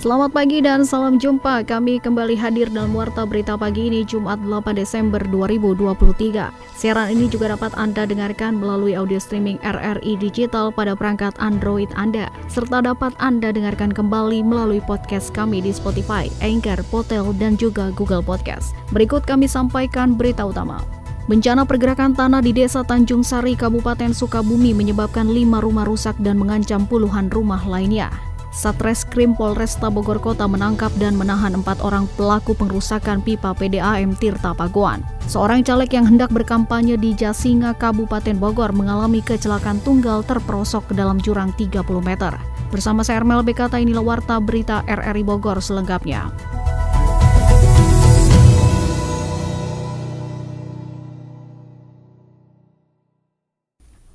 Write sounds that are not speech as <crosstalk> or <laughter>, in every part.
Selamat pagi dan salam jumpa. Kami kembali hadir dalam Warta Berita Pagi ini Jumat 8 Desember 2023. Siaran ini juga dapat Anda dengarkan melalui audio streaming RRI Digital pada perangkat Android Anda, serta dapat Anda dengarkan kembali melalui podcast kami di Spotify, Anchor, Potel, dan juga Google Podcast. Berikut kami sampaikan berita utama. Bencana pergerakan tanah di Desa Tanjung Sari, Kabupaten Sukabumi menyebabkan lima rumah rusak dan mengancam puluhan rumah lainnya. Satreskrim Polresta Bogor Kota menangkap dan menahan empat orang pelaku pengrusakan pipa PDAM Tirta Pagoan. Seorang caleg yang hendak berkampanye di Jasinga, Kabupaten Bogor mengalami kecelakaan tunggal terperosok ke dalam jurang 30 meter. Bersama saya Ermel Bekata inilah Warta Berita RRI Bogor selengkapnya.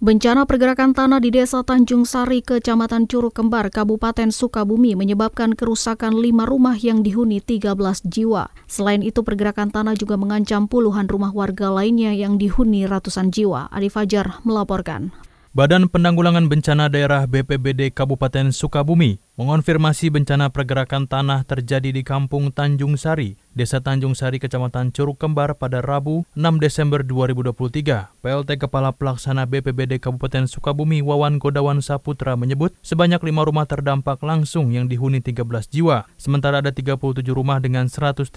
Bencana pergerakan tanah di Desa Tanjung Sari, Kecamatan Curug Kembar, Kabupaten Sukabumi menyebabkan kerusakan lima rumah yang dihuni 13 jiwa. Selain itu, pergerakan tanah juga mengancam puluhan rumah warga lainnya yang dihuni ratusan jiwa. Adi Fajar melaporkan. Badan Penanggulangan Bencana Daerah BPBD Kabupaten Sukabumi mengonfirmasi bencana pergerakan tanah terjadi di Kampung Tanjung Sari, Desa Tanjung Sari, Kecamatan Curug Kembar pada Rabu 6 Desember 2023. PLT Kepala Pelaksana BPBD Kabupaten Sukabumi Wawan Godawan Saputra menyebut sebanyak lima rumah terdampak langsung yang dihuni 13 jiwa, sementara ada 37 rumah dengan 137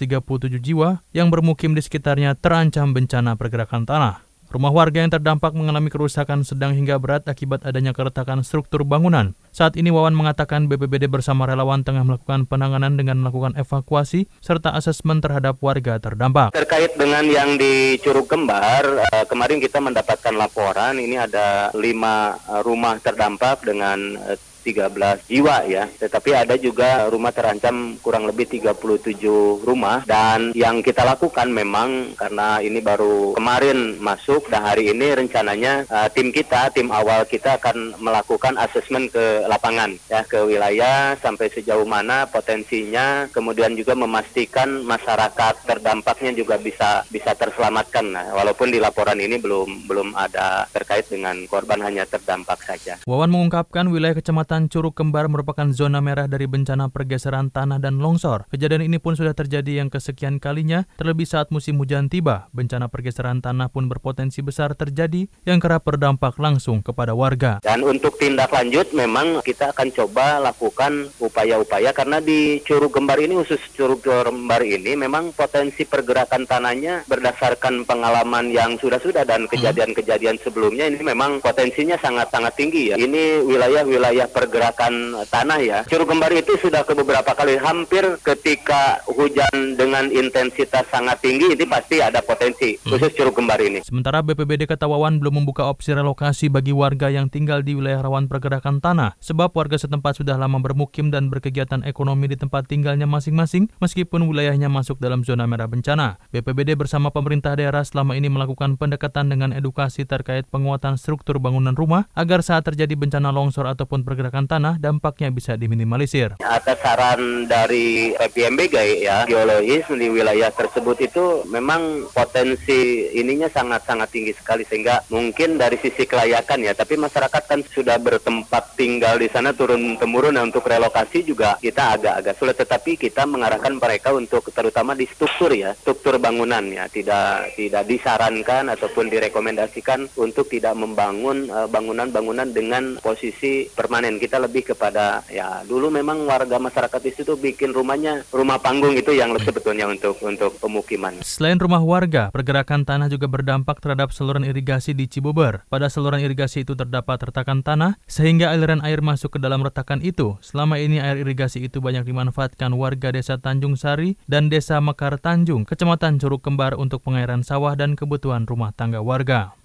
jiwa yang bermukim di sekitarnya terancam bencana pergerakan tanah. Rumah warga yang terdampak mengalami kerusakan sedang hingga berat akibat adanya keretakan struktur bangunan. Saat ini Wawan mengatakan BPBD bersama relawan tengah melakukan penanganan dengan melakukan evakuasi serta asesmen terhadap warga terdampak. Terkait dengan yang di Curug Kembar, eh, kemarin kita mendapatkan laporan ini ada lima eh, rumah terdampak dengan eh, 13 jiwa ya. Tetapi ada juga rumah terancam kurang lebih 37 rumah dan yang kita lakukan memang karena ini baru kemarin masuk dan hari ini rencananya uh, tim kita, tim awal kita akan melakukan asesmen ke lapangan ya ke wilayah sampai sejauh mana potensinya kemudian juga memastikan masyarakat terdampaknya juga bisa bisa terselamatkan. Nah, walaupun di laporan ini belum belum ada terkait dengan korban hanya terdampak saja. Wawan mengungkapkan wilayah kecamatan Kecamatan Curug Kembar merupakan zona merah dari bencana pergeseran tanah dan longsor. Kejadian ini pun sudah terjadi yang kesekian kalinya, terlebih saat musim hujan tiba. Bencana pergeseran tanah pun berpotensi besar terjadi yang kerap berdampak langsung kepada warga. Dan untuk tindak lanjut memang kita akan coba lakukan upaya-upaya karena di Curug Kembar ini khusus Curug Kembar ini memang potensi pergerakan tanahnya berdasarkan pengalaman yang sudah-sudah dan kejadian-kejadian sebelumnya ini memang potensinya sangat-sangat tinggi ya. Ini wilayah-wilayah pergerakan tanah ya. Curug Kembar itu sudah ke beberapa kali hampir ketika hujan dengan intensitas sangat tinggi ini pasti ada potensi hmm. khusus Curug Kembar ini. Sementara BPBD Ketawawan belum membuka opsi relokasi bagi warga yang tinggal di wilayah rawan pergerakan tanah sebab warga setempat sudah lama bermukim dan berkegiatan ekonomi di tempat tinggalnya masing-masing meskipun wilayahnya masuk dalam zona merah bencana. BPBD bersama pemerintah daerah selama ini melakukan pendekatan dengan edukasi terkait penguatan struktur bangunan rumah agar saat terjadi bencana longsor ataupun pergerakan pergerakan tanah dampaknya bisa diminimalisir. Atas saran dari PMBG ya, geologis di wilayah tersebut itu memang potensi ininya sangat-sangat tinggi sekali sehingga mungkin dari sisi kelayakan ya, tapi masyarakat kan sudah bertempat tinggal di sana turun temurun nah, untuk relokasi juga kita agak-agak sulit tetapi kita mengarahkan mereka untuk terutama di struktur ya, struktur bangunan ya, tidak tidak disarankan ataupun direkomendasikan untuk tidak membangun eh, bangunan-bangunan dengan posisi permanen kita lebih kepada ya dulu memang warga masyarakat di situ bikin rumahnya rumah panggung itu yang sebetulnya untuk untuk pemukiman. Selain rumah warga, pergerakan tanah juga berdampak terhadap saluran irigasi di Cibober. Pada saluran irigasi itu terdapat retakan tanah sehingga aliran air masuk ke dalam retakan itu. Selama ini air irigasi itu banyak dimanfaatkan warga Desa Tanjung Sari dan Desa Mekar Tanjung, Kecamatan Curug Kembar untuk pengairan sawah dan kebutuhan rumah tangga warga.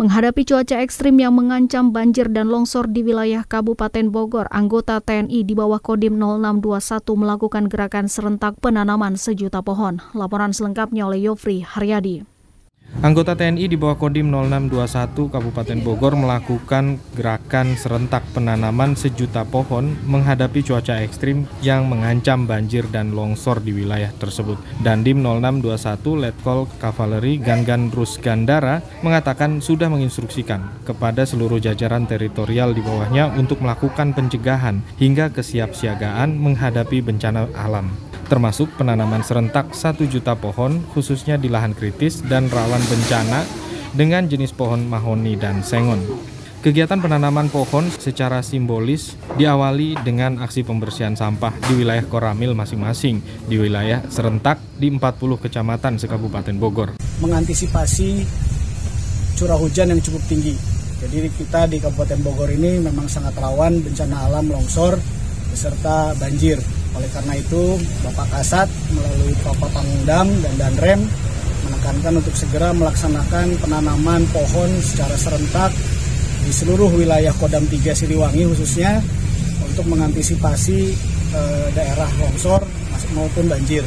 Menghadapi cuaca ekstrim yang mengancam banjir dan longsor di wilayah Kabupaten Bogor, anggota TNI di bawah Kodim 0621 melakukan gerakan serentak penanaman sejuta pohon. Laporan selengkapnya oleh Yofri Haryadi. Anggota TNI di bawah Kodim 0621 Kabupaten Bogor melakukan gerakan serentak penanaman sejuta pohon menghadapi cuaca ekstrim yang mengancam banjir dan longsor di wilayah tersebut. Dandim 0621 Letkol Kavaleri Gangan Rus Gandara mengatakan sudah menginstruksikan kepada seluruh jajaran teritorial di bawahnya untuk melakukan pencegahan hingga kesiapsiagaan menghadapi bencana alam termasuk penanaman serentak 1 juta pohon khususnya di lahan kritis dan rawan bencana dengan jenis pohon mahoni dan sengon. Kegiatan penanaman pohon secara simbolis diawali dengan aksi pembersihan sampah di wilayah Koramil masing-masing di wilayah serentak di 40 kecamatan sekabupaten Bogor. Mengantisipasi curah hujan yang cukup tinggi. Jadi kita di Kabupaten Bogor ini memang sangat rawan bencana alam longsor beserta banjir. Oleh karena itu, Bapak Kasat melalui Bapak Pangdam dan Danrem menekankan untuk segera melaksanakan penanaman pohon secara serentak di seluruh wilayah Kodam 3 Siliwangi khususnya untuk mengantisipasi e, daerah longsor maupun banjir.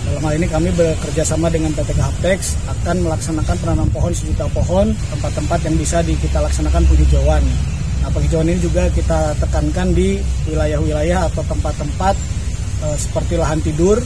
Dalam hal ini kami bekerja sama dengan PT Haptex akan melaksanakan penanam pohon sejuta pohon tempat-tempat yang bisa di, kita laksanakan penghijauan. Nah penghijauan ini juga kita tekankan di wilayah-wilayah atau tempat-tempat seperti lahan tidur,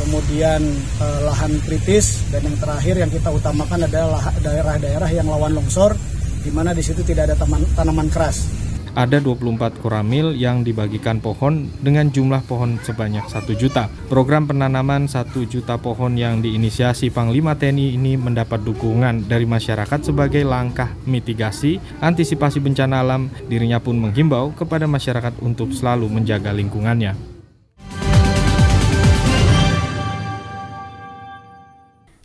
kemudian uh, lahan kritis, dan yang terakhir yang kita utamakan adalah daerah-daerah yang lawan longsor, di mana di situ tidak ada taman, tanaman keras. Ada 24 koramil yang dibagikan pohon dengan jumlah pohon sebanyak 1 juta. Program penanaman 1 juta pohon yang diinisiasi Panglima TNI ini mendapat dukungan dari masyarakat sebagai langkah mitigasi antisipasi bencana alam. Dirinya pun menghimbau kepada masyarakat untuk selalu menjaga lingkungannya.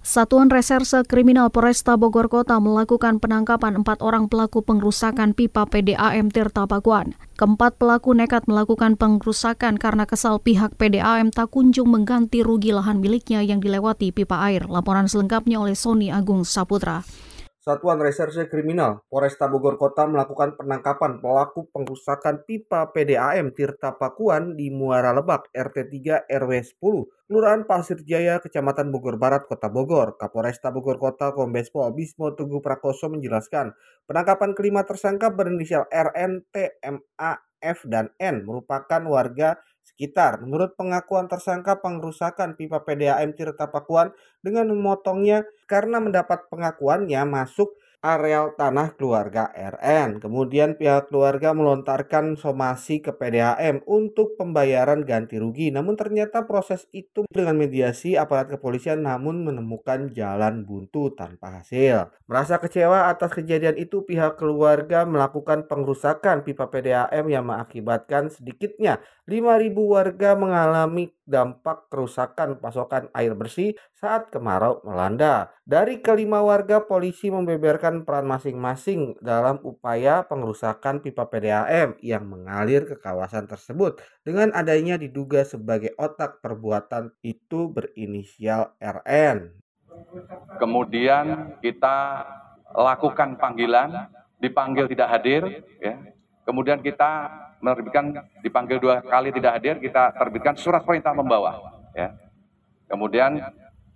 Satuan Reserse Kriminal Polresta Bogor Kota melakukan penangkapan empat orang pelaku pengrusakan pipa PDAM Tirta Pakuan. Keempat pelaku nekat melakukan pengrusakan karena kesal pihak PDAM tak kunjung mengganti rugi lahan miliknya yang dilewati pipa air. Laporan selengkapnya oleh Sony Agung Saputra. Satuan Reserse Kriminal Polresta Bogor Kota melakukan penangkapan pelaku pengrusakan pipa PDAM Tirta Pakuan di Muara Lebak RT 3 RW 10, Kelurahan Pasir Jaya, Kecamatan Bogor Barat, Kota Bogor. Kapolresta Bogor Kota Kombes Pol Bismo Prakoso menjelaskan, penangkapan kelima tersangka berinisial RN, F, dan N merupakan warga sekitar. Menurut pengakuan tersangka pengrusakan pipa PDAM Tirta Pakuan dengan memotongnya karena mendapat pengakuannya masuk areal tanah keluarga RN. Kemudian pihak keluarga melontarkan somasi ke PDAM untuk pembayaran ganti rugi. Namun ternyata proses itu dengan mediasi aparat kepolisian namun menemukan jalan buntu tanpa hasil. Merasa kecewa atas kejadian itu pihak keluarga melakukan pengrusakan pipa PDAM yang mengakibatkan sedikitnya 5.000 warga mengalami dampak kerusakan pasokan air bersih saat kemarau melanda. Dari kelima warga, polisi membeberkan peran masing-masing dalam upaya pengerusakan pipa PDAM yang mengalir ke kawasan tersebut dengan adanya diduga sebagai otak perbuatan itu berinisial RN. Kemudian kita lakukan panggilan, dipanggil tidak hadir, ya. Kemudian kita menerbitkan dipanggil dua kali tidak hadir, kita terbitkan surat perintah membawa. Ya. Kemudian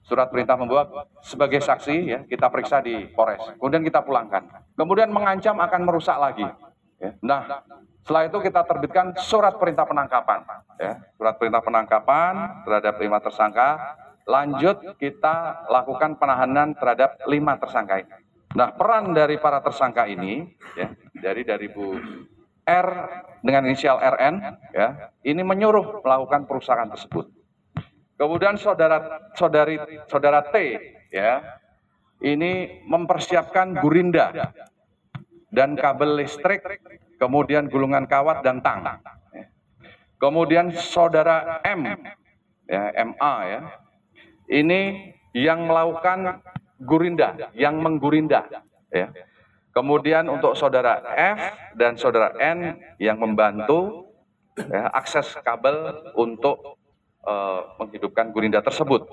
surat perintah membawa sebagai saksi ya kita periksa di Polres. Kemudian kita pulangkan. Kemudian mengancam akan merusak lagi. Ya. Nah, setelah itu kita terbitkan surat perintah penangkapan. Ya. Surat perintah penangkapan terhadap lima tersangka. Lanjut kita lakukan penahanan terhadap lima tersangka ini. Nah, peran dari para tersangka ini, ya, dari dari Bu R dengan inisial RN ya ini menyuruh melakukan perusahaan tersebut. Kemudian saudara saudari saudara T ya ini mempersiapkan gurinda dan kabel listrik, kemudian gulungan kawat dan tang. Kemudian saudara M ya MA ya ini yang melakukan gurinda, yang menggurinda ya Kemudian untuk saudara F dan saudara N yang membantu ya, akses kabel untuk uh, menghidupkan gurinda tersebut.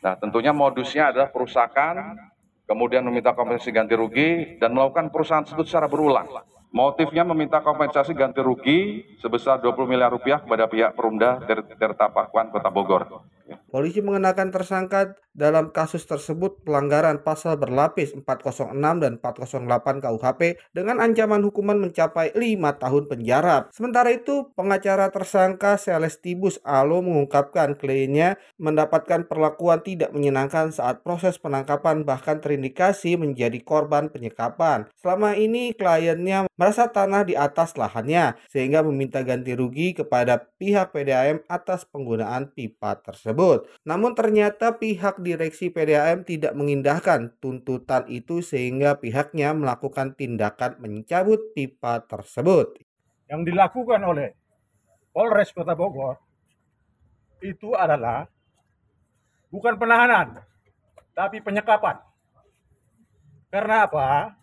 Nah tentunya modusnya adalah perusakan, kemudian meminta kompensasi ganti rugi dan melakukan perusahaan tersebut secara berulang. Motifnya meminta kompensasi ganti rugi sebesar 20 miliar rupiah kepada pihak Perumda Tirta Pakuan Kota Bogor. Polisi mengenakan tersangka Dalam kasus tersebut, pelanggaran pasal berlapis 406 dan 408 KUHP dengan ancaman hukuman mencapai 5 tahun penjara. Sementara itu, pengacara tersangka Celestibus Alo mengungkapkan kliennya mendapatkan perlakuan tidak menyenangkan saat proses penangkapan bahkan terindikasi menjadi korban penyekapan. Selama ini kliennya merasa tanah di atas lahannya sehingga meminta ganti rugi kepada pihak PDAM atas penggunaan pipa tersebut. Namun ternyata pihak direksi PDAM tidak mengindahkan tuntutan itu sehingga pihaknya melakukan tindakan mencabut pipa tersebut. Yang dilakukan oleh Polres Kota Bogor itu adalah bukan penahanan, tapi penyekapan. Karena apa?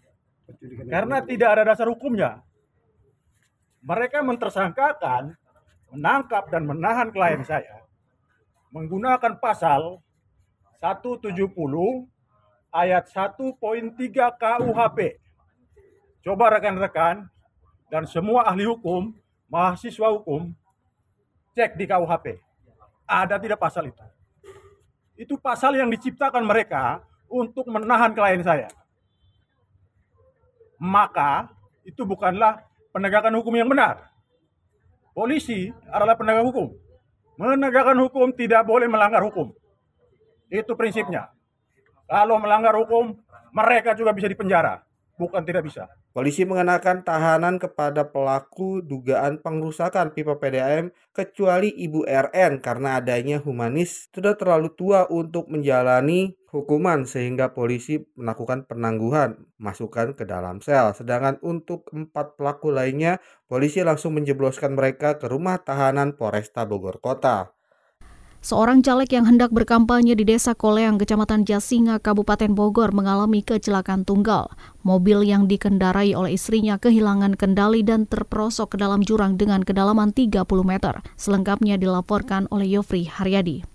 Karena tidak ada dasar hukumnya. Mereka mentersangkakan, menangkap dan menahan klien saya menggunakan pasal 170 ayat 1.3 KUHP. Coba rekan-rekan dan semua ahli hukum, mahasiswa hukum, cek di KUHP. Ada tidak pasal itu? Itu pasal yang diciptakan mereka untuk menahan klien saya maka itu bukanlah penegakan hukum yang benar. Polisi adalah penegak hukum. Menegakkan hukum tidak boleh melanggar hukum. Itu prinsipnya. Kalau melanggar hukum, mereka juga bisa dipenjara. Bukan tidak bisa. Polisi mengenakan tahanan kepada pelaku dugaan pengrusakan pipa PDAM kecuali Ibu RN karena adanya humanis sudah terlalu tua untuk menjalani hukuman sehingga polisi melakukan penangguhan masukkan ke dalam sel. Sedangkan untuk empat pelaku lainnya, polisi langsung menjebloskan mereka ke rumah tahanan Polresta Bogor Kota. Seorang caleg yang hendak berkampanye di Desa Koleang, Kecamatan Jasinga, Kabupaten Bogor mengalami kecelakaan tunggal. Mobil yang dikendarai oleh istrinya kehilangan kendali dan terperosok ke dalam jurang dengan kedalaman 30 meter. Selengkapnya dilaporkan oleh Yofri Haryadi.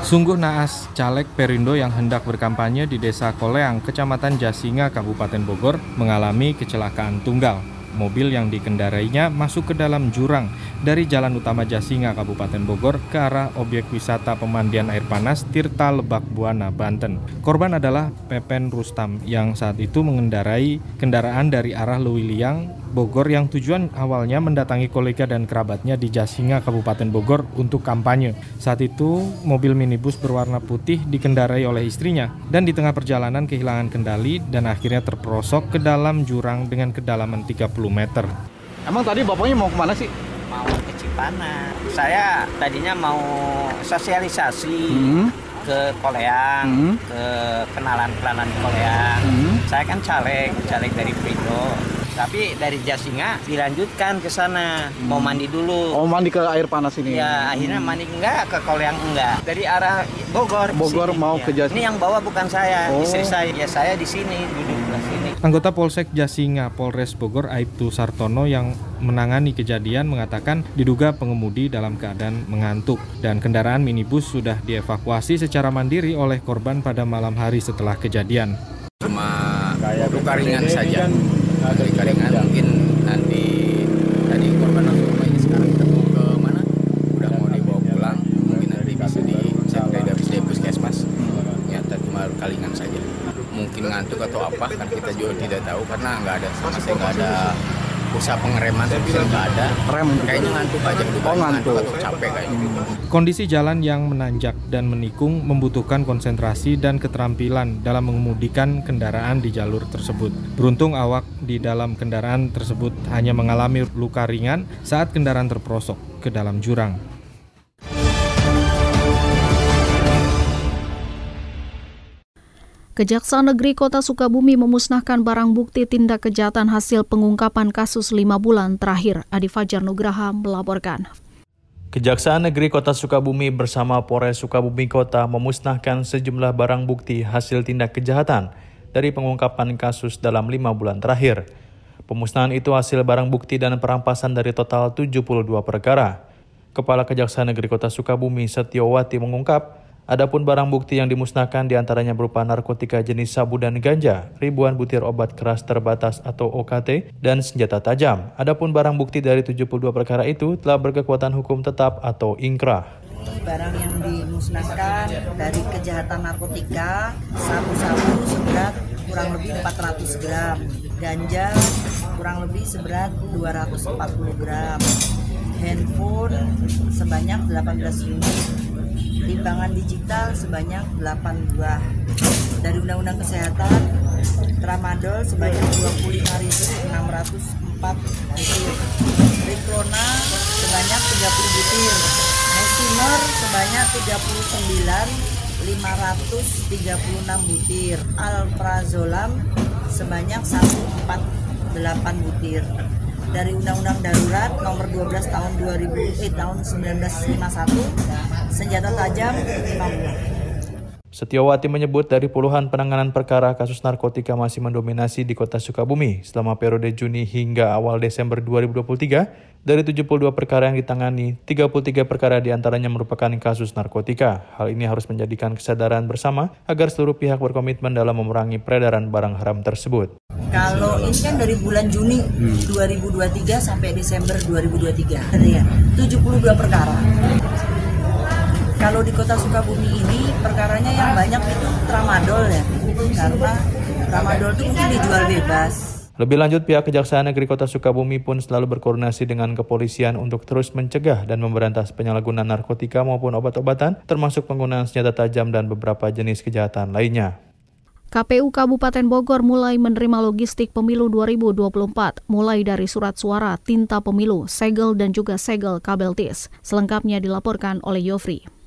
Sungguh naas caleg Perindo yang hendak berkampanye di Desa Koleang, Kecamatan Jasinga, Kabupaten Bogor mengalami kecelakaan tunggal. Mobil yang dikendarainya masuk ke dalam jurang dari Jalan Utama Jasinga, Kabupaten Bogor ke arah objek wisata pemandian air panas Tirta Lebak Buana, Banten. Korban adalah Pepen Rustam yang saat itu mengendarai kendaraan dari arah Lewiliang, Bogor yang tujuan awalnya mendatangi kolega dan kerabatnya di Jasinga, Kabupaten Bogor untuk kampanye. Saat itu, mobil minibus berwarna putih dikendarai oleh istrinya dan di tengah perjalanan kehilangan kendali dan akhirnya terperosok ke dalam jurang dengan kedalaman 30 meter. Emang tadi bapaknya mau ke mana sih? Mau ke Cipanas. Saya tadinya mau sosialisasi. Hmm ke Koleang, hmm. ke kenalan-kenalan Koleang. Hmm. Saya kan caleg, caleg dari Prindo tapi dari Jasinga dilanjutkan ke sana mau hmm. mandi dulu oh mandi ke air panas ini ya akhirnya mandi enggak ke Koleang enggak dari arah Bogor Bogor sini, mau ya. ke Jasinga ini yang bawa bukan saya oh. istri saya ya saya di sini duduk di sini Anggota Polsek Jasinga Polres Bogor Aibtu Sartono yang menangani kejadian mengatakan diduga pengemudi dalam keadaan mengantuk dan kendaraan minibus sudah dievakuasi secara mandiri oleh korban pada malam hari setelah kejadian. Cuma luka ringan saja. Kan dari Karingan mungkin nanti tadi korban langsung ini sekarang kita mau ke mana udah mau dibawa pulang mungkin nanti bisa di saya dari habis dari puskesmas ternyata cuma kalingan saja mungkin ngantuk atau apa kan kita juga tidak tahu karena nggak ada sama saya nggak ada usaha pengereman bisa nggak ada. Rem kayaknya ngantuk aja oh, ngantuk. atau capek kayaknya kondisi jalan yang menanjak dan menikung membutuhkan konsentrasi dan keterampilan dalam mengemudikan kendaraan di jalur tersebut. Beruntung awak di dalam kendaraan tersebut hanya mengalami luka ringan saat kendaraan terperosok ke dalam jurang Kejaksaan Negeri Kota Sukabumi memusnahkan barang bukti tindak kejahatan hasil pengungkapan kasus lima bulan terakhir. Adi Fajar Nugraha melaporkan. Kejaksaan Negeri Kota Sukabumi bersama Polres Sukabumi Kota memusnahkan sejumlah barang bukti hasil tindak kejahatan dari pengungkapan kasus dalam lima bulan terakhir. Pemusnahan itu hasil barang bukti dan perampasan dari total 72 perkara. Kepala Kejaksaan Negeri Kota Sukabumi Setiowati mengungkap, Adapun barang bukti yang dimusnahkan di antaranya berupa narkotika jenis sabu dan ganja, ribuan butir obat keras terbatas atau OKT, dan senjata tajam. Adapun barang bukti dari 72 perkara itu telah berkekuatan hukum tetap atau ingkrah. barang yang dimusnahkan dari kejahatan narkotika, sabu-sabu seberat kurang lebih 400 gram, ganja kurang lebih seberat 240 gram, handphone sebanyak 18 unit, timbangan digital sebanyak 8 buah. Dari Undang-Undang Kesehatan, tramadol sebanyak 25.604 butir, Riklona sebanyak 30 butir, Mesimer sebanyak 39 536 butir, Alprazolam sebanyak 148 butir dari Undang-Undang Darurat Nomor 12 Tahun 2000 eh, tahun 1951 senjata tajam 5 buah. Setiawati menyebut dari puluhan penanganan perkara kasus narkotika masih mendominasi di kota Sukabumi selama periode Juni hingga awal Desember 2023. Dari 72 perkara yang ditangani, 33 perkara di antaranya merupakan kasus narkotika. Hal ini harus menjadikan kesadaran bersama agar seluruh pihak berkomitmen dalam memerangi peredaran barang haram tersebut. Kalau ini kan dari bulan Juni 2023 sampai Desember 2023, ya, 72 perkara. Kalau di kota Sukabumi ini perkaranya yang banyak itu tramadol ya, karena tramadol itu mungkin dijual bebas. Lebih lanjut, pihak Kejaksaan Negeri Kota Sukabumi pun selalu berkoordinasi dengan kepolisian untuk terus mencegah dan memberantas penyalahgunaan narkotika maupun obat-obatan, termasuk penggunaan senjata tajam dan beberapa jenis kejahatan lainnya. KPU Kabupaten Bogor mulai menerima logistik pemilu 2024, mulai dari surat suara, tinta pemilu, segel, dan juga segel kabel tis. Selengkapnya dilaporkan oleh Yofri.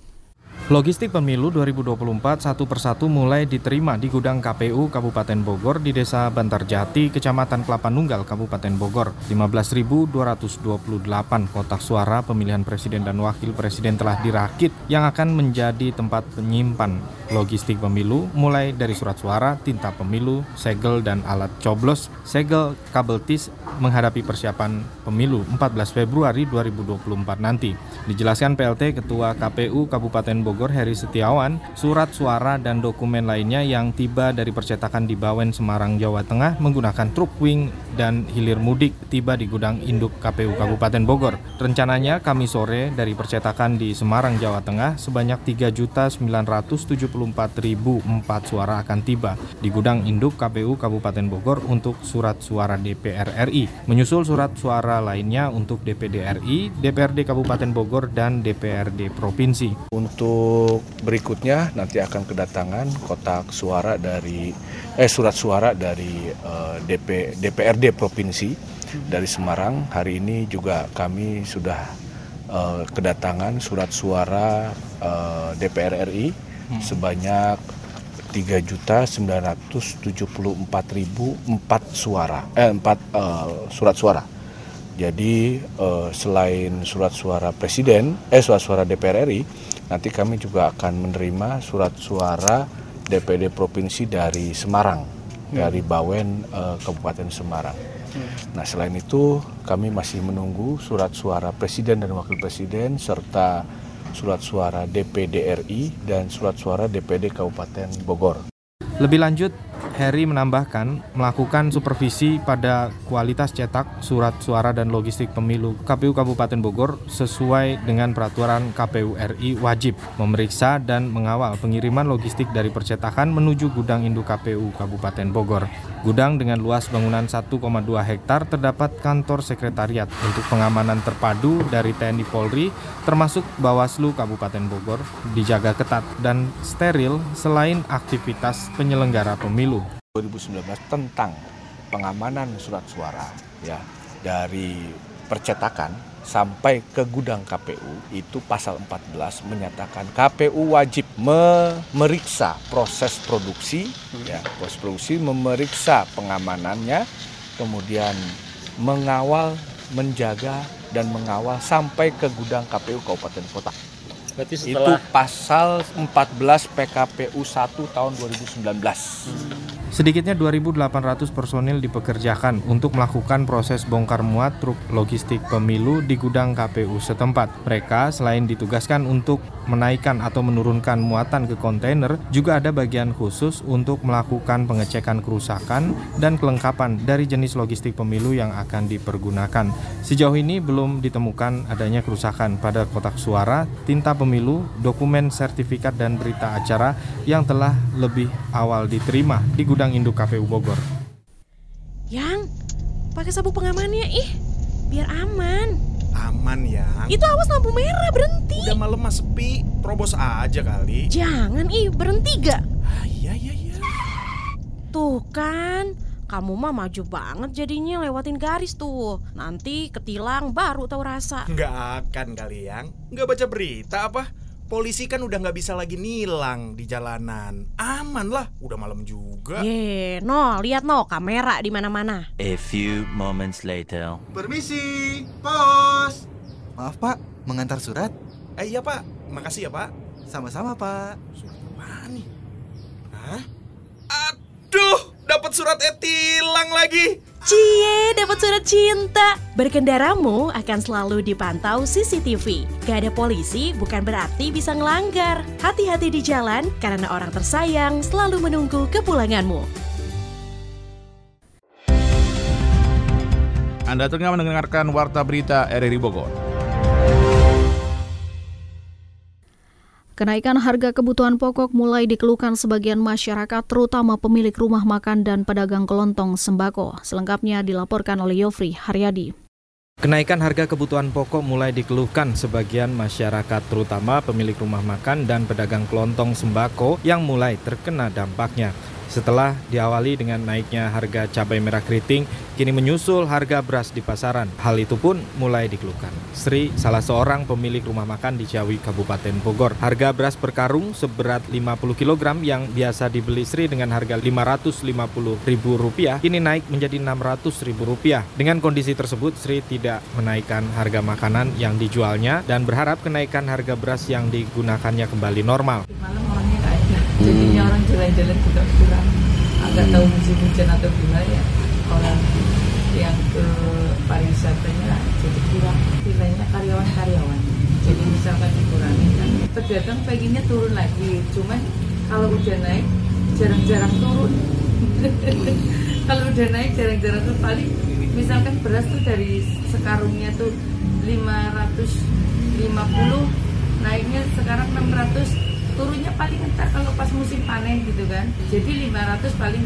Logistik pemilu 2024 satu persatu mulai diterima di gudang KPU Kabupaten Bogor di Desa Bantarjati, Kecamatan Kelapa Nunggal, Kabupaten Bogor. 15.228 kotak suara pemilihan presiden dan wakil presiden telah dirakit yang akan menjadi tempat penyimpan logistik pemilu mulai dari surat suara, tinta pemilu, segel dan alat coblos, segel kabel tis menghadapi persiapan pemilu 14 Februari 2024 nanti. Dijelaskan PLT Ketua KPU Kabupaten Bogor Heri Setiawan, surat suara dan dokumen lainnya yang tiba dari percetakan di Bawen Semarang Jawa Tengah menggunakan truk wing dan hilir mudik tiba di gudang induk KPU Kabupaten Bogor. Rencananya kami sore dari percetakan di Semarang Jawa Tengah sebanyak 3.974.004 suara akan tiba di gudang induk KPU Kabupaten Bogor untuk surat suara DPR RI. Menyusul surat suara lainnya untuk DPD RI, DPRD Kabupaten Bogor dan DPRD Provinsi. Untuk berikutnya nanti akan kedatangan kotak suara dari eh surat suara dari uh, DP DPRD provinsi dari Semarang. Hari ini juga kami sudah uh, kedatangan surat suara uh, DPR RI hmm. sebanyak 3.974.004 suara eh 4 uh, surat suara. Jadi uh, selain surat suara presiden eh surat suara DPR RI nanti kami juga akan menerima surat suara DPD provinsi dari Semarang hmm. dari Bawen uh, Kabupaten Semarang. Hmm. Nah selain itu kami masih menunggu surat suara presiden dan wakil presiden serta surat suara DPD RI dan surat suara DPD Kabupaten Bogor. Lebih lanjut, Heri menambahkan melakukan supervisi pada kualitas cetak surat suara dan logistik pemilu KPU Kabupaten Bogor sesuai dengan peraturan KPU RI wajib memeriksa dan mengawal pengiriman logistik dari percetakan menuju gudang induk KPU Kabupaten Bogor. Gudang dengan luas bangunan 1,2 hektar terdapat kantor sekretariat untuk pengamanan terpadu dari TNI Polri termasuk Bawaslu Kabupaten Bogor dijaga ketat dan steril selain aktivitas penyelenggara pemilu. 2019 tentang pengamanan surat suara ya dari percetakan sampai ke gudang KPU itu pasal 14 menyatakan KPU wajib memeriksa proses produksi ya proses produksi memeriksa pengamanannya kemudian mengawal menjaga dan mengawal sampai ke gudang KPU kabupaten kota Berarti setelah... itu pasal 14 PKPU 1 tahun 2019 hmm. Sedikitnya 2.800 personil dipekerjakan untuk melakukan proses bongkar muat truk logistik pemilu di gudang KPU setempat. Mereka selain ditugaskan untuk menaikkan atau menurunkan muatan ke kontainer, juga ada bagian khusus untuk melakukan pengecekan kerusakan dan kelengkapan dari jenis logistik pemilu yang akan dipergunakan. Sejauh ini belum ditemukan adanya kerusakan pada kotak suara, tinta pemilu, dokumen sertifikat dan berita acara yang telah lebih awal diterima di gudang induk KPU Bogor. Yang pakai sabuk pengamannya ih, biar aman. Aman ya. Itu awas lampu merah berhenti. Udah malam mas sepi, terobos aja kali. Jangan ih, berhenti gak? Ah, iya iya iya. Tuh kan, kamu mah maju banget jadinya lewatin garis tuh. Nanti ketilang baru tahu rasa. Nggak akan kali yang. Nggak baca berita apa? Polisi kan udah nggak bisa lagi nilang di jalanan. Aman lah, udah malam juga. Ye, no, lihat no, kamera di mana-mana. A few moments later. Permisi, pos. Maaf pak, mengantar surat? Eh iya pak, makasih ya pak. Sama-sama pak. Surat apa nih? Hah? Aduh, dapat surat etilang lagi. Cie, dapat surat cinta. Berkendaramu akan selalu dipantau CCTV. Gak ada polisi bukan berarti bisa ngelanggar. Hati-hati di jalan karena orang tersayang selalu menunggu kepulanganmu. Anda tengah mendengarkan Warta Berita RRI Bogor. Kenaikan harga kebutuhan pokok mulai dikeluhkan sebagian masyarakat, terutama pemilik rumah makan dan pedagang kelontong sembako. Selengkapnya dilaporkan oleh Yofri Haryadi. Kenaikan harga kebutuhan pokok mulai dikeluhkan sebagian masyarakat, terutama pemilik rumah makan dan pedagang kelontong sembako yang mulai terkena dampaknya. Setelah diawali dengan naiknya harga cabai merah keriting, kini menyusul harga beras di pasaran. Hal itu pun mulai dikeluhkan. Sri, salah seorang pemilik rumah makan di Ciawi, Kabupaten Bogor. Harga beras per karung seberat 50 kg yang biasa dibeli Sri dengan harga Rp550.000, kini naik menjadi Rp600.000. Dengan kondisi tersebut, Sri tidak menaikkan harga makanan yang dijualnya dan berharap kenaikan harga beras yang digunakannya kembali normal. Malam jadinya orang jalan-jalan juga kurang. Agak tahu musim hujan atau gimana ya orang yang ke pariwisatanya jadi kurang. Nilainya karyawan-karyawan. Jadi misalkan dikurangi kan pedagang pengennya turun lagi. Cuman kalau udah naik jarang-jarang turun. <laughs> Kalau udah naik jarang-jarang turun. Paling misalkan beras tuh dari sekarungnya tuh 550 naiknya sekarang 600 turunnya paling entar kalau pas musim panen gitu kan jadi 500 paling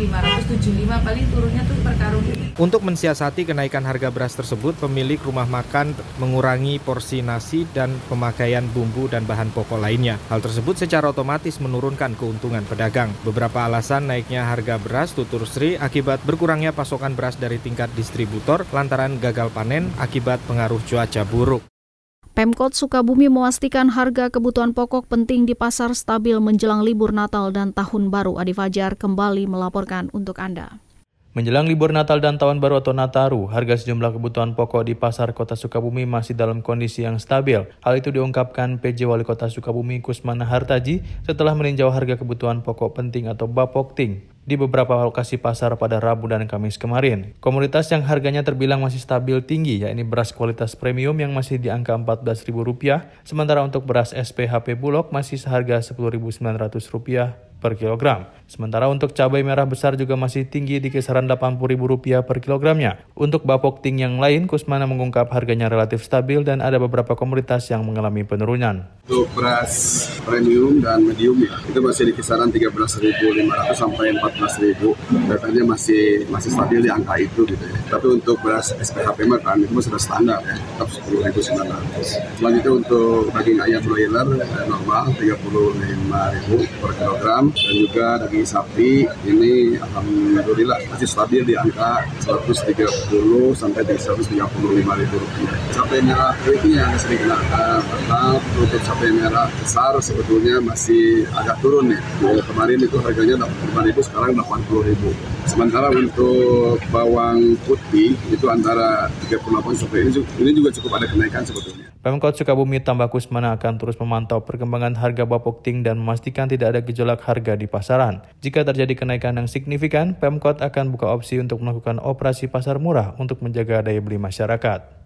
575 paling turunnya tuh per karung Untuk mensiasati kenaikan harga beras tersebut, pemilik rumah makan mengurangi porsi nasi dan pemakaian bumbu dan bahan pokok lainnya. Hal tersebut secara otomatis menurunkan keuntungan pedagang. Beberapa alasan naiknya harga beras tutur Sri akibat berkurangnya pasokan beras dari tingkat distributor lantaran gagal panen akibat pengaruh cuaca buruk. Pemkot Sukabumi memastikan harga kebutuhan pokok penting di pasar stabil menjelang libur Natal dan Tahun Baru. Adi Fajar kembali melaporkan untuk Anda. Menjelang libur Natal dan Tahun Baru atau Nataru, harga sejumlah kebutuhan pokok di pasar kota Sukabumi masih dalam kondisi yang stabil. Hal itu diungkapkan PJ Wali Kota Sukabumi Kusmana Hartaji setelah meninjau harga kebutuhan pokok penting atau Bapokting di beberapa lokasi pasar pada Rabu dan Kamis kemarin. Komoditas yang harganya terbilang masih stabil tinggi, yakni beras kualitas premium yang masih di angka Rp14.000, sementara untuk beras SPHP Bulog masih seharga Rp10.900 per kilogram. Sementara untuk cabai merah besar juga masih tinggi di kisaran Rp80.000 per kilogramnya. Untuk bapok ting yang lain, Kusmana mengungkap harganya relatif stabil dan ada beberapa komoditas yang mengalami penurunan. Untuk beras premium dan medium ya, itu masih di kisaran 13.500 sampai 14.000. Datanya masih masih stabil di angka itu gitu ya. Tapi untuk beras SPHP mah kan itu sudah standar ya, tetap 10.900. Selanjutnya untuk daging ayam broiler normal 35.000 per kilogram dan juga daging sapi ini alhamdulillah masih stabil di angka 130 sampai 135 ribu rupiah. Sapi merah ini yang sering kena karena untuk sapi merah besar sebetulnya masih agak turun ya. Kemarin itu harganya 85 ribu sekarang 80 ribu. Sementara untuk bawang putih itu antara 38 sampai ini juga cukup ada kenaikan sebetulnya. Pemkot Sukabumi tambah Kusmana akan terus memantau perkembangan harga bapok ting dan memastikan tidak ada gejolak harga harga di pasaran. Jika terjadi kenaikan yang signifikan, Pemkot akan buka opsi untuk melakukan operasi pasar murah untuk menjaga daya beli masyarakat.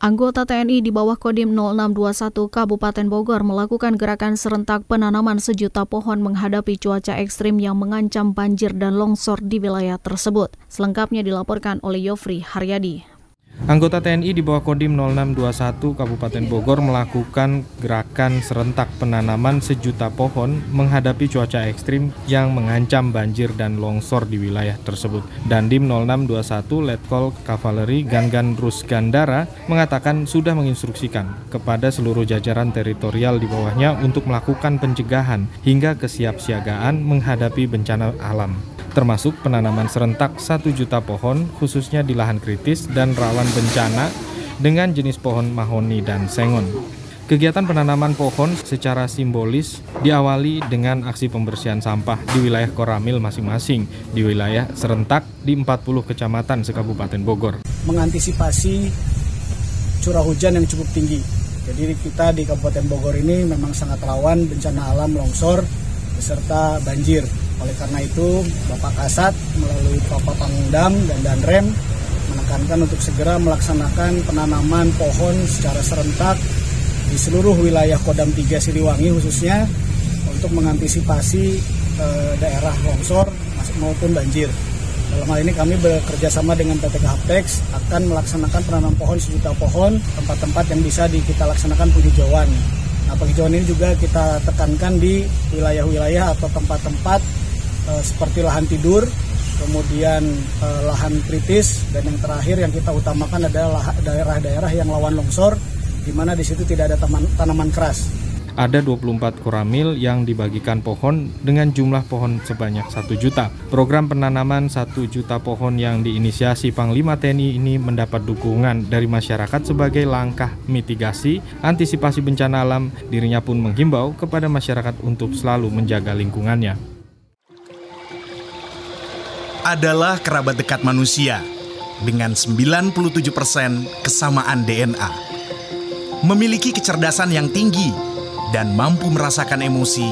Anggota TNI di bawah Kodim 0621 Kabupaten Bogor melakukan gerakan serentak penanaman sejuta pohon menghadapi cuaca ekstrim yang mengancam banjir dan longsor di wilayah tersebut. Selengkapnya dilaporkan oleh Yofri Haryadi. Anggota TNI di bawah Kodim 0621 Kabupaten Bogor melakukan gerakan serentak penanaman sejuta pohon menghadapi cuaca ekstrim yang mengancam banjir dan longsor di wilayah tersebut. Dandim 0621 Letkol Kavaleri Gangan Rus Gandara mengatakan sudah menginstruksikan kepada seluruh jajaran teritorial di bawahnya untuk melakukan pencegahan hingga kesiapsiagaan menghadapi bencana alam termasuk penanaman serentak 1 juta pohon khususnya di lahan kritis dan rawan bencana dengan jenis pohon mahoni dan sengon. Kegiatan penanaman pohon secara simbolis diawali dengan aksi pembersihan sampah di wilayah Koramil masing-masing di wilayah serentak di 40 kecamatan sekabupaten Bogor. Mengantisipasi curah hujan yang cukup tinggi. Jadi kita di Kabupaten Bogor ini memang sangat rawan bencana alam longsor beserta banjir. Oleh karena itu, Bapak Kasat melalui Bapak Pangdam dan Danrem menekankan untuk segera melaksanakan penanaman pohon secara serentak di seluruh wilayah Kodam 3 Siliwangi khususnya untuk mengantisipasi e, daerah longsor maupun banjir. Dalam hal ini kami bekerja sama dengan PT Haptex akan melaksanakan penanam pohon sejuta pohon tempat-tempat yang bisa di, kita laksanakan penghijauan. Nah, penghijauan ini juga kita tekankan di wilayah-wilayah atau tempat-tempat e, seperti lahan tidur, kemudian e, lahan kritis, dan yang terakhir yang kita utamakan adalah daerah-daerah yang lawan longsor, di mana di situ tidak ada taman, tanaman keras. Ada 24 koramil yang dibagikan pohon dengan jumlah pohon sebanyak 1 juta. Program penanaman 1 juta pohon yang diinisiasi Panglima TNI ini mendapat dukungan dari masyarakat sebagai langkah mitigasi antisipasi bencana alam. Dirinya pun menghimbau kepada masyarakat untuk selalu menjaga lingkungannya adalah kerabat dekat manusia dengan 97% kesamaan DNA. Memiliki kecerdasan yang tinggi dan mampu merasakan emosi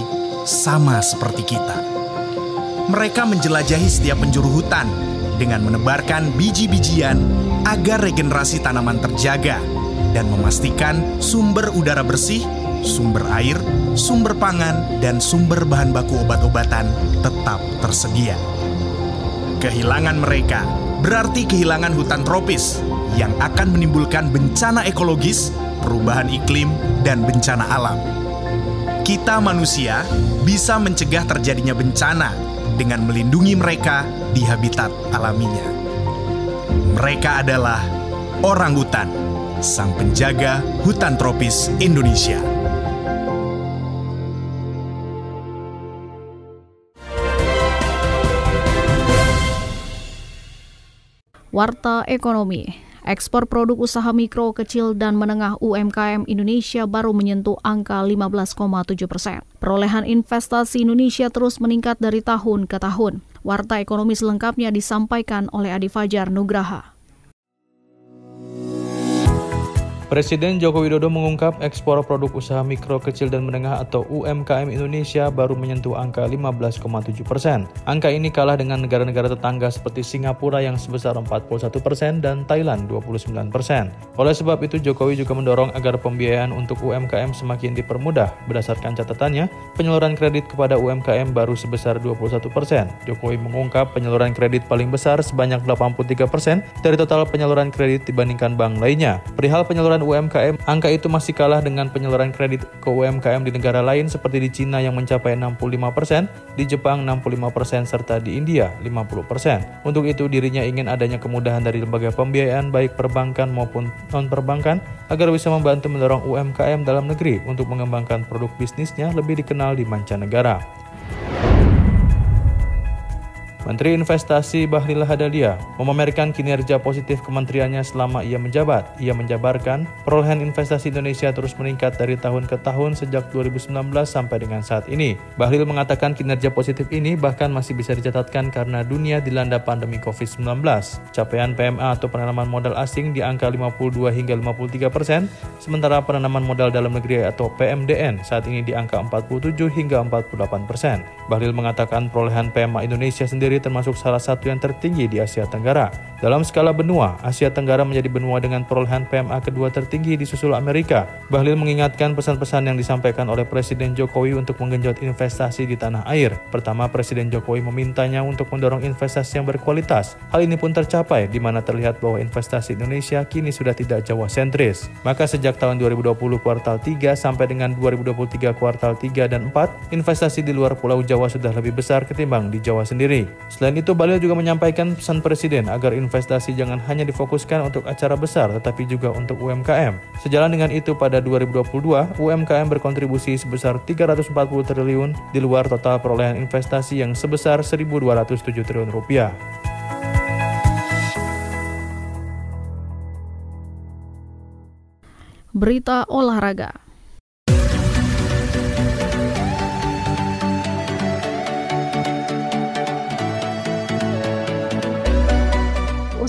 sama seperti kita. Mereka menjelajahi setiap penjuru hutan dengan menebarkan biji-bijian agar regenerasi tanaman terjaga dan memastikan sumber udara bersih, sumber air, sumber pangan, dan sumber bahan baku obat-obatan tetap tersedia. Kehilangan mereka berarti kehilangan hutan tropis yang akan menimbulkan bencana ekologis, perubahan iklim, dan bencana alam. Kita manusia bisa mencegah terjadinya bencana dengan melindungi mereka di habitat alaminya. Mereka adalah orang hutan, sang penjaga hutan tropis Indonesia. Warta Ekonomi Ekspor produk usaha mikro, kecil, dan menengah UMKM Indonesia baru menyentuh angka 15,7 persen. Perolehan investasi Indonesia terus meningkat dari tahun ke tahun. Warta ekonomi selengkapnya disampaikan oleh Adi Fajar Nugraha. Presiden Joko Widodo mengungkap ekspor produk usaha mikro, kecil, dan menengah atau UMKM Indonesia baru menyentuh angka 15,7 persen. Angka ini kalah dengan negara-negara tetangga seperti Singapura yang sebesar 41 persen dan Thailand 29 persen. Oleh sebab itu, Jokowi juga mendorong agar pembiayaan untuk UMKM semakin dipermudah. Berdasarkan catatannya, penyaluran kredit kepada UMKM baru sebesar 21 persen. Jokowi mengungkap penyaluran kredit paling besar sebanyak 83 persen dari total penyaluran kredit dibandingkan bank lainnya. Perihal penyaluran penyaluran UMKM, angka itu masih kalah dengan penyaluran kredit ke UMKM di negara lain seperti di Cina yang mencapai 65%, di Jepang 65%, serta di India 50%. Untuk itu dirinya ingin adanya kemudahan dari lembaga pembiayaan baik perbankan maupun non-perbankan agar bisa membantu mendorong UMKM dalam negeri untuk mengembangkan produk bisnisnya lebih dikenal di mancanegara. Menteri Investasi Bahlil Hadalia memamerkan kinerja positif kementeriannya selama ia menjabat. Ia menjabarkan perolehan investasi Indonesia terus meningkat dari tahun ke tahun sejak 2019 sampai dengan saat ini. Bahlil mengatakan kinerja positif ini bahkan masih bisa dicatatkan karena dunia dilanda pandemi COVID-19. Capaian PMA atau penanaman modal asing di angka 52 hingga 53 persen, sementara penanaman modal dalam negeri atau PMDN saat ini di angka 47 hingga 48 persen. Bahlil mengatakan perolehan PMA Indonesia sendiri termasuk salah satu yang tertinggi di Asia Tenggara. Dalam skala benua, Asia Tenggara menjadi benua dengan perolehan PMA kedua tertinggi di susul Amerika. Bahlil mengingatkan pesan-pesan yang disampaikan oleh Presiden Jokowi untuk menggenjot investasi di tanah air. Pertama, Presiden Jokowi memintanya untuk mendorong investasi yang berkualitas. Hal ini pun tercapai di mana terlihat bahwa investasi Indonesia kini sudah tidak Jawa sentris. Maka sejak tahun 2020 kuartal 3 sampai dengan 2023 kuartal 3 dan 4, investasi di luar Pulau Jawa sudah lebih besar ketimbang di Jawa sendiri. Selain itu, Bahlil juga menyampaikan pesan Presiden agar investasi jangan hanya difokuskan untuk acara besar tetapi juga untuk UMKM. Sejalan dengan itu pada 2022, UMKM berkontribusi sebesar 340 triliun di luar total perolehan investasi yang sebesar 1.207 triliun rupiah. Berita olahraga.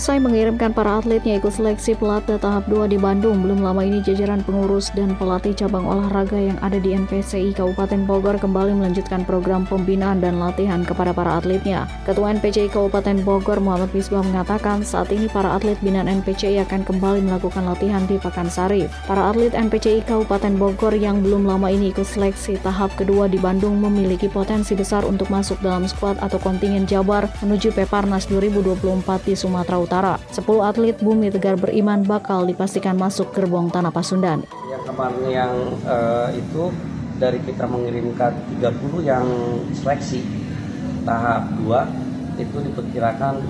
Usai mengirimkan para atletnya ikut seleksi pelatih tahap 2 di Bandung, belum lama ini jajaran pengurus dan pelatih cabang olahraga yang ada di NPCI Kabupaten Bogor kembali melanjutkan program pembinaan dan latihan kepada para atletnya. Ketua NPCI Kabupaten Bogor Muhammad Misbah mengatakan saat ini para atlet binaan NPCI akan kembali melakukan latihan di Pakansari. Para atlet NPCI Kabupaten Bogor yang belum lama ini ikut seleksi tahap kedua di Bandung memiliki potensi besar untuk masuk dalam skuad atau kontingen Jabar menuju Peparnas 2024 di Sumatera Utara. Utara. 10 atlet Bumi Tegar beriman bakal dipastikan masuk gerbong Tanah Pasundan. Yang kemarin yang uh, itu dari kita mengirimkan 30 yang seleksi tahap 2 itu diperkirakan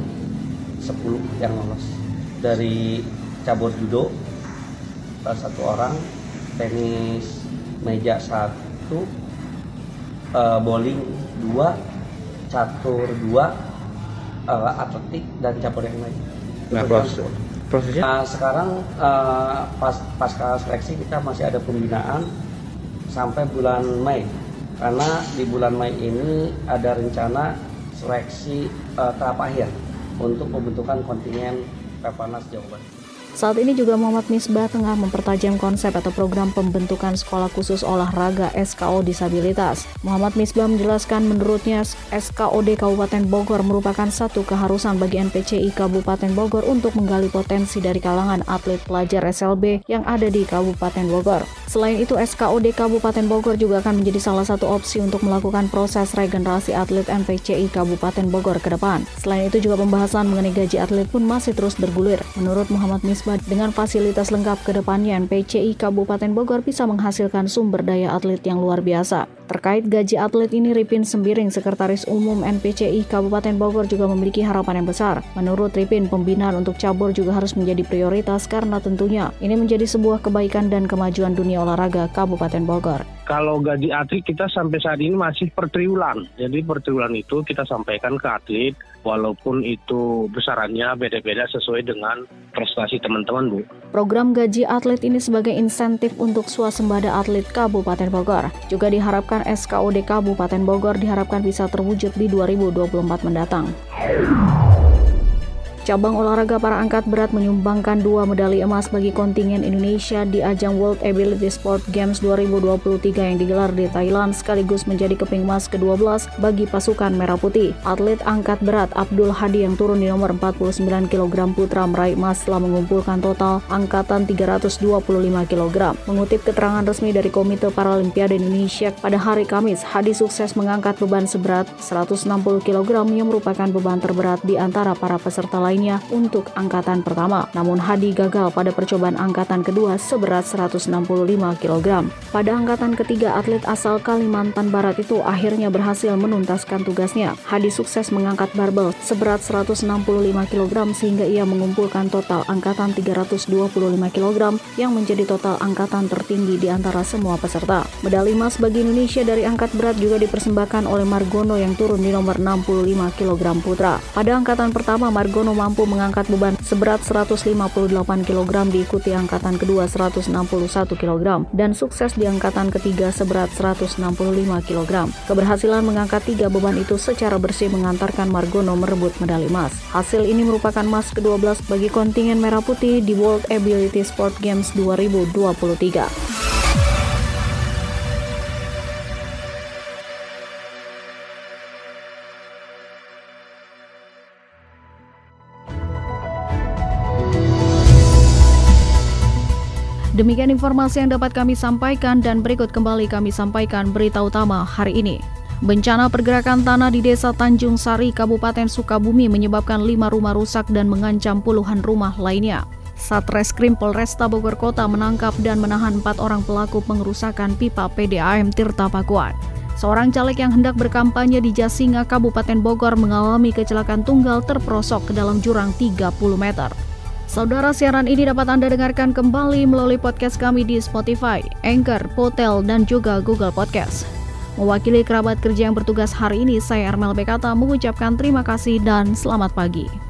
10 yang lolos. Dari cabur judo satu orang, tenis meja satu, uh, bowling dua, catur dua, uh, atletik dan cabur yang lain. Nah, proses, prosesnya? Nah, sekarang uh, pas pasca seleksi kita masih ada pembinaan sampai bulan Mei. Karena di bulan Mei ini ada rencana seleksi uh, tahap akhir untuk pembentukan kontingen Peparnas Jawa Barat. Saat ini juga Muhammad Misbah tengah mempertajam konsep atau program pembentukan sekolah khusus olahraga SKO disabilitas. Muhammad Misbah menjelaskan menurutnya SKOD Kabupaten Bogor merupakan satu keharusan bagi NPCI Kabupaten Bogor untuk menggali potensi dari kalangan atlet pelajar SLB yang ada di Kabupaten Bogor. Selain itu, SKOD Kabupaten Bogor juga akan menjadi salah satu opsi untuk melakukan proses regenerasi atlet NPCI Kabupaten Bogor ke depan. Selain itu juga pembahasan mengenai gaji atlet pun masih terus bergulir. Menurut Muhammad Misbah, dengan fasilitas lengkap ke depannya, NPCI Kabupaten Bogor bisa menghasilkan sumber daya atlet yang luar biasa. Terkait gaji atlet ini, Ripin Sembiring, Sekretaris Umum NPCI Kabupaten Bogor juga memiliki harapan yang besar. Menurut Ripin, pembinaan untuk cabur juga harus menjadi prioritas karena tentunya ini menjadi sebuah kebaikan dan kemajuan dunia olahraga Kabupaten Bogor kalau gaji atlet kita sampai saat ini masih per triwulan. Jadi per triwulan itu kita sampaikan ke atlet walaupun itu besarannya beda-beda sesuai dengan prestasi teman-teman Bu. Program gaji atlet ini sebagai insentif untuk swasembada atlet Kabupaten Bogor. Juga diharapkan SKOD Kabupaten Bogor diharapkan bisa terwujud di 2024 mendatang. Cabang olahraga para angkat berat menyumbangkan dua medali emas bagi kontingen Indonesia di ajang World Ability Sport Games 2023 yang digelar di Thailand sekaligus menjadi keping emas ke-12 bagi pasukan Merah Putih. Atlet angkat berat Abdul Hadi yang turun di nomor 49 kg putra meraih emas setelah mengumpulkan total angkatan 325 kg. Mengutip keterangan resmi dari Komite Paralimpiade Indonesia pada hari Kamis, Hadi sukses mengangkat beban seberat 160 kg yang merupakan beban terberat di antara para peserta lain lainnya untuk angkatan pertama. Namun Hadi gagal pada percobaan angkatan kedua seberat 165 kg. Pada angkatan ketiga, atlet asal Kalimantan Barat itu akhirnya berhasil menuntaskan tugasnya. Hadi sukses mengangkat barbel seberat 165 kg sehingga ia mengumpulkan total angkatan 325 kg yang menjadi total angkatan tertinggi di antara semua peserta. Medali emas bagi Indonesia dari angkat berat juga dipersembahkan oleh Margono yang turun di nomor 65 kg putra. Pada angkatan pertama, Margono mampu mengangkat beban seberat 158 kg diikuti angkatan kedua 161 kg dan sukses di angkatan ketiga seberat 165 kg. Keberhasilan mengangkat tiga beban itu secara bersih mengantarkan Margono merebut medali emas. Hasil ini merupakan emas ke-12 bagi kontingen Merah Putih di World Ability Sport Games 2023. Demikian informasi yang dapat kami sampaikan dan berikut kembali kami sampaikan berita utama hari ini. Bencana pergerakan tanah di Desa Tanjung Sari, Kabupaten Sukabumi menyebabkan lima rumah rusak dan mengancam puluhan rumah lainnya. Satreskrim Polresta Bogor Kota menangkap dan menahan empat orang pelaku pengerusakan pipa PDAM Tirta Pakuan. Seorang caleg yang hendak berkampanye di Jasinga, Kabupaten Bogor mengalami kecelakaan tunggal terperosok ke dalam jurang 30 meter. Saudara siaran ini dapat Anda dengarkan kembali melalui podcast kami di Spotify, Anchor, Potel, dan juga Google Podcast. Mewakili kerabat kerja yang bertugas hari ini, saya Armel Bekata mengucapkan terima kasih dan selamat pagi.